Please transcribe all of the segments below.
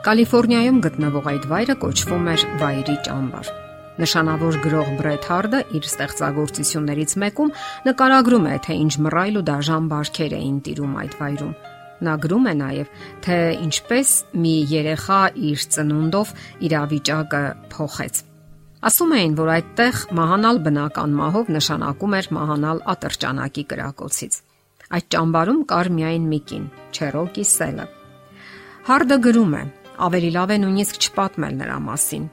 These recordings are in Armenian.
Կալիֆոռնիայում գտնվող այդ վայրը կոչվում էր Վայրի ճամբար։ Նշանավոր գրող Բրեթ Հարդը իր ստեղծագործություններից մեկում նկարագրում է, թե ինչ մռայլ ու դաժան բարքեր էին տիրում այդ վայրում։ Նա գրում է նաև, թե ինչպես մի երեխա իր ծնունդով իրավիճակը փոխեց։ Ասում էին, որ այդտեղ մահանալ բնական մահով նշանակում էր մահանալ ատրճանակի կրակոցից։ Այդ ճամբարում կար միայն մի կին՝ Չերոկի Սելը։ Հարդը գրում է. Ավելի լավ է նույնիսկ չպատմել նրա մասին։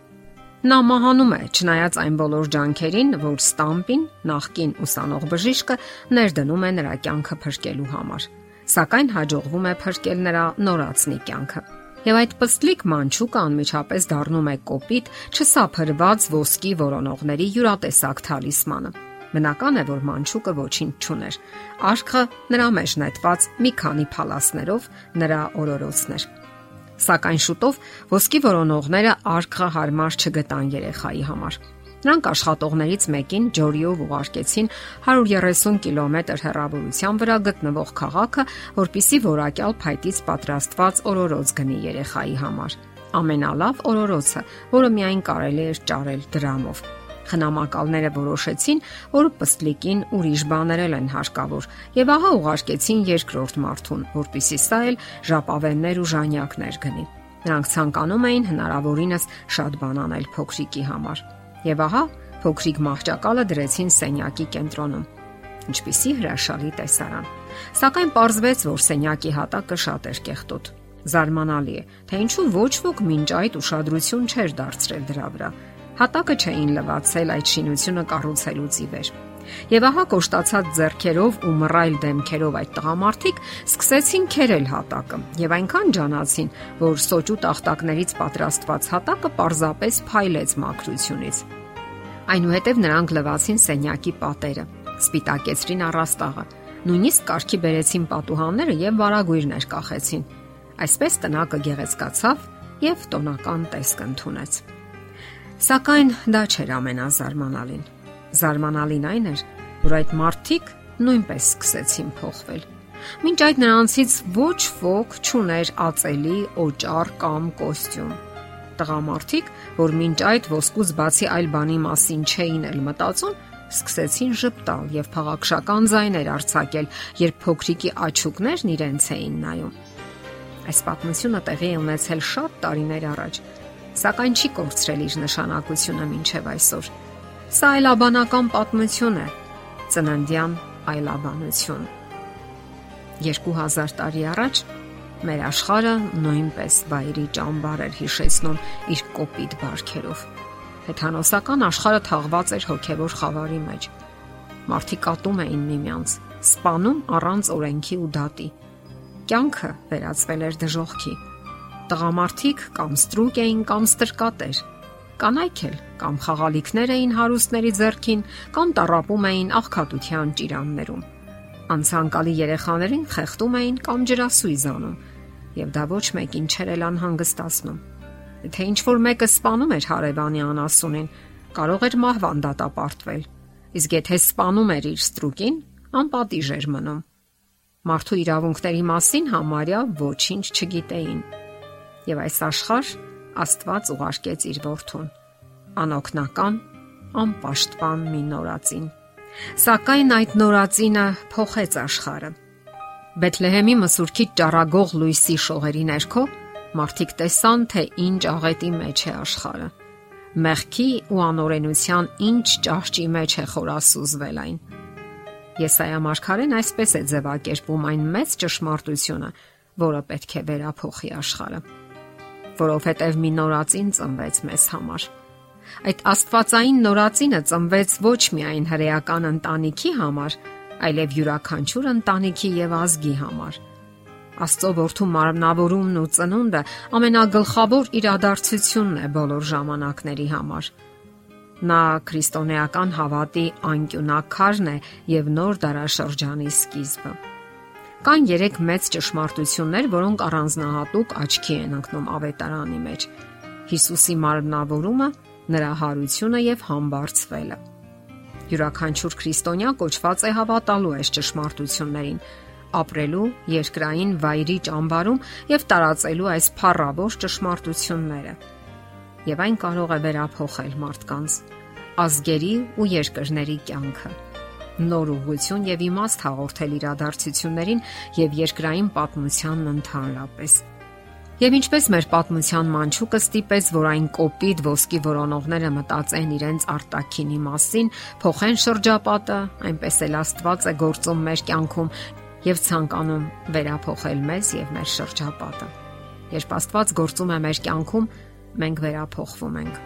Նա մահանում է, չնայած այն բոլոր ջանքերին, որ Ստամպին, նախկին ուսանող բժիշկը, ներդնում է նրա կյանքը փրկելու համար։ Սակայն հաջողվում է փրկել նրա նորածնի կյանքը։ Եվ այդ պստլիկ մանչուկը անմիջապես դառնում է կոպիտ, չսափրված ոսկի որոնողների յուրատեսակ թալիսմանը։ Բնական է, որ մանչուկը ոչինչ չուներ։ Արխը նրա մեջ նետված մի քանի փալասներով նրա օրորոցներ Սակայն շուտով ոսկի որոնողները արքղը հարմար չգտան երեխայի համար։ Նրանք աշխատողներից մեկին Ջորիով ուղարկեցին 130 կիլոմետր հեռավորության վրա գտնվող քաղաքը, որpիսի որակյալ փայտից պատրաստված օրորոց գնի երեխայի համար։ Ամենալավ օրորոցը, որը միայն կարելի էր ճարել դրամով։ Խնամակալները որոշեցին, որ պստլիկին ուրիշ բաներել են հարկավոր, եւ ահա ուղարկեցին երկրորդ մարդուն, որpիսի սա էլ ժապավեններ ու ժանյակներ գնի։ Նրանք ցանկանում էին հնարավորինս շատ բան անել փոքրիկի համար։ Եվ ահա փոքրիկ մահճակալը դրեցին սենյակի կենտրոնում։ Ինչպիսի հրաշալի տեսարան։ Սակայն պարզվեց, որ սենյակի հատակը շատ էր կեղտոտ։ Զարմանալի է, թե ինչու ոչ ոք մինչ այդ ուշադրություն չէր դարձրել դրա վրա Հատակը չէին լվացել այդ շինությունը կառուցելուց ի վեր։ Եվ ահա կոշտացած зерքերով ու մռայլ դեմքերով այդ տղամարդիկ սկսեցին քերել հատակը եւ այնքան ջանացին, որ սոճու տախտակներից պատրաստված հատակը պարզապես փայլեց մաքրությունից։ Այնուհետև նրանք լվացին սենյակի պատերը, սպիտակեցրին առաստաղը, նույնիսկ կարքի բերեցին պատուհանները եւ վարագույրներ կախեցին։ Այսպես տնակը գեղեցկացավ եւ տոնական տեսք ընդունեց։ Սակայն դա չէր ամենազարմանալին։ Զարմանալին այն էր, որ այդ մարդիկ նույնպես սկսեցին փոխվել։ Մինչ այդ նրանցից ոչ ոք չուներ ածելի օճառ կամ կոստյում։ Տղամարդիկ, որ մինչ այդ ոսկուց բացի այլ բանի մասին չէին էլ մտածում, սկսեցին ճպտալ եւ փաղաքշական ձայներ արձակել, երբ փոքրիկի աչուկներն իրենց էին նայում։ Այս պատմությունը տեղի ունեցել շատ տարիներ առաջ սակայն չի կորցրել իր նշանակությունը մինչև այսօր։ Սա այլաբանական պատմություն է, ծննդյան այլաբանություն։ 2000 տարի առաջ մեր աշխարհը նույնպես վայրի ճամբար էր հիշեցնում իր կոպիտ բարքերով։ Հեթանոսական աշխարհը թաղված էր հոգևոր խավարի մեջ։ Մարդիկ ատում էին միմյանց, սպանում առանց օրենքի ու դատի։ Կյանքը վերածվել էր դժողքի Տղամարդիկ կամ ստրուկ էին կամ ստրկատեր։ Կանայք էլ կամ խաղալիքներ էին հարուստների ձեռքին կամ տարապում էին աղքատության ճիրաններում։ Անցանկալի երեխաներին խեղդում էին կամ ջրասույզ անում, եւ դա ոչ մեկին չեր էլ անհանգստացնում։ Եթե ինչ որ մեկը սپانում էր հարևանի անասունին, կարող էր մահվան դատապարտվել։ Իսկ եթե սپانում էր իր ստրուկին, անպատիժ էր մնում։ Մարդու իրավունքների մասին համարյա ոչինչ չգիտեին եւ այս աշխարհ Աստված ուղարկեց իր որդուն անօքնական անպաշտպան մի նորածին սակայն այդ նորածինը փոխեց աշխարհը Բեթլեհեմի մսուրքի ճառագող լույսի շողերի ներքո մարդիկ տեսան, թե ինչ աղետի մեջ է աշխարհը։ Մեղքի ու անօրենության ինչ ճահճի մեջ է խորասուզվել այն։ Եսայա մարգարեն այսպես է ձևակերպում այն մեծ ճշմարտությունը, որը պետք է վերափոխի աշխարհը որովհետև մի նորածին ծնվեց մեզ համար։ Այդ աստվածային նորածինը ծնվեց ոչ միայն հրեական ընտանիքի համար, այլև յուրաքանչյուր ընտանիքի եւ ազգի համար։ Աստծո որդու մարմնավորումն ու ծնունդը ամենագլխավոր իրադարձությունն է բոլոր ժամանակների համար։ Նա քրիստոնեական հավատի անկյունակարն է եւ նոր դարաշրջանի սկիզբը։ Կան 3 մեծ ճշմարտություններ, որոնք առանձնահատուկ աչքի են ընկնում ավետարանի մեջ։ Հիսուսի մարմնավորումը, նրա հարությունը եւ համբարձվելը։ Յուրաքանչյուր քրիստոնյա կոչված է հավատալու այս ճշմարտություններին, ապրելու երկրային վայրի ճամբարում եւ տարածելու այս փառավոր ճշմարտությունները։ Եվ այն կարող է վերափոխել մարդկանց ազգերի ու երկրների կյանքը նոր ուղղություն եւ իմաստ հաղորդել իրադարձություններին եւ երկրային պատմությանն ընդհանրապես։ Եվ ինչպես մեր պատմության մանչուկը ստիպեց, որ այն կոպիտ ոսկի որոնողները մտածեն իրենց արտակինի մասին, փոխեն շրջապատը, այնպես էլ Աստված է գործում մեր կյանքում եւ ցանկանում վերափոխել մեզ եւ մեր շրջապատը։ Երբ Աստված գործում է մեր կյանքում, մենք վերափոխվում ենք։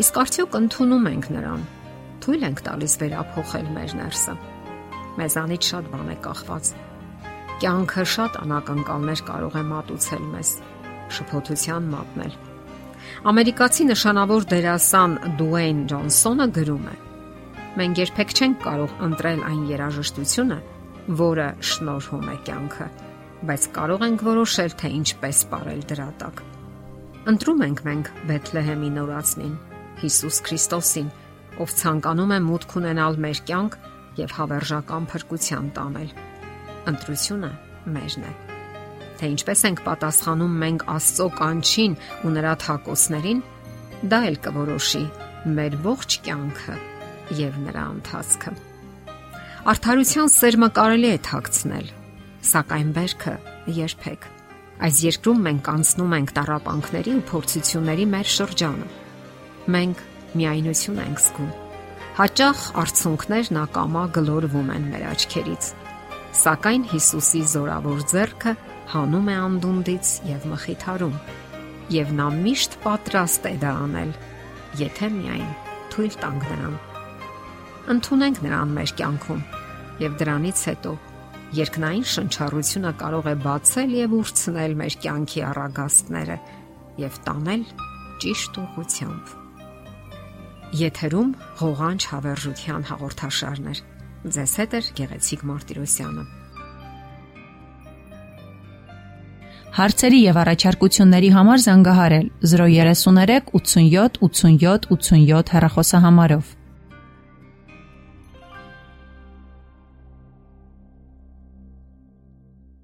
Իսկ արդյոք ընդունում ենք նրան թույլ ենք տալիս վերափոխել մեր ներսը։ Մեզանից շատ բան է կախված։ Կյանքը շատ անակնկալներ կարող է մատուցել մեզ, շփոթության մատնել։ Ամերիկացի նշանավոր դերասան Դուեյն Ջոնսոնը գրում է. Մենք երբեք չենք կարող ընտրել այն երաժշտությունը, որը շնորհում է կյանքը, բայց կարող ենք որոշել, թե ինչպես ապրել դրա տակ։ Ընտրում ենք մենք Բեթլեհեմի նորածնին, Հիսուս Քրիստոսին, ով ցանկանում է մուտք ունենալ մեր կյանք եւ հավերժական փրկության տանել։ Ընտրությունը մերն է։ Թե ինչպես ենք պատասխանում մենք Աստծո կանչին ու նրա թակոսներին, դա էլ կորոշի մեր ողջ կյանքը եւ նրա ընթացքը։ Արդարության սերմը կարելի է թաքցնել, սակայն βέρքը երբեք։ Այս երկրում մենք անցնում ենք տարապանքների ու փորձությունների մեր շրջանը։ Մենք միայնություն ենք զգում։ Հաճախ արցունքներն ակամա գլորվում են մեր աչքերից։ Սակայն Հիսուսի զորավոր ձեռքը հանում է անդունդից եւ մխիթարում։ Եվ նա միշտ պատրաստ է դա անել, եթե միայն թույլ տանք նրան։ Ընթունենք նրան մեր կյանքում եւ դրանից հետո երկնային շնչառությունը կարող է բացել եւ ուրցնել մեր կյանքի առագաստները եւ տանել ճիշտ ուղությամբ։ Եթերում հողանջ հավերժության հաղորդաշարներ։ Ձեզ հետ է Գեղեցիկ Մարտիրոսյանը։ Հարցերի եւ առաջարկությունների համար զանգահարել 033 87 87 87 հեռախոսահամարով։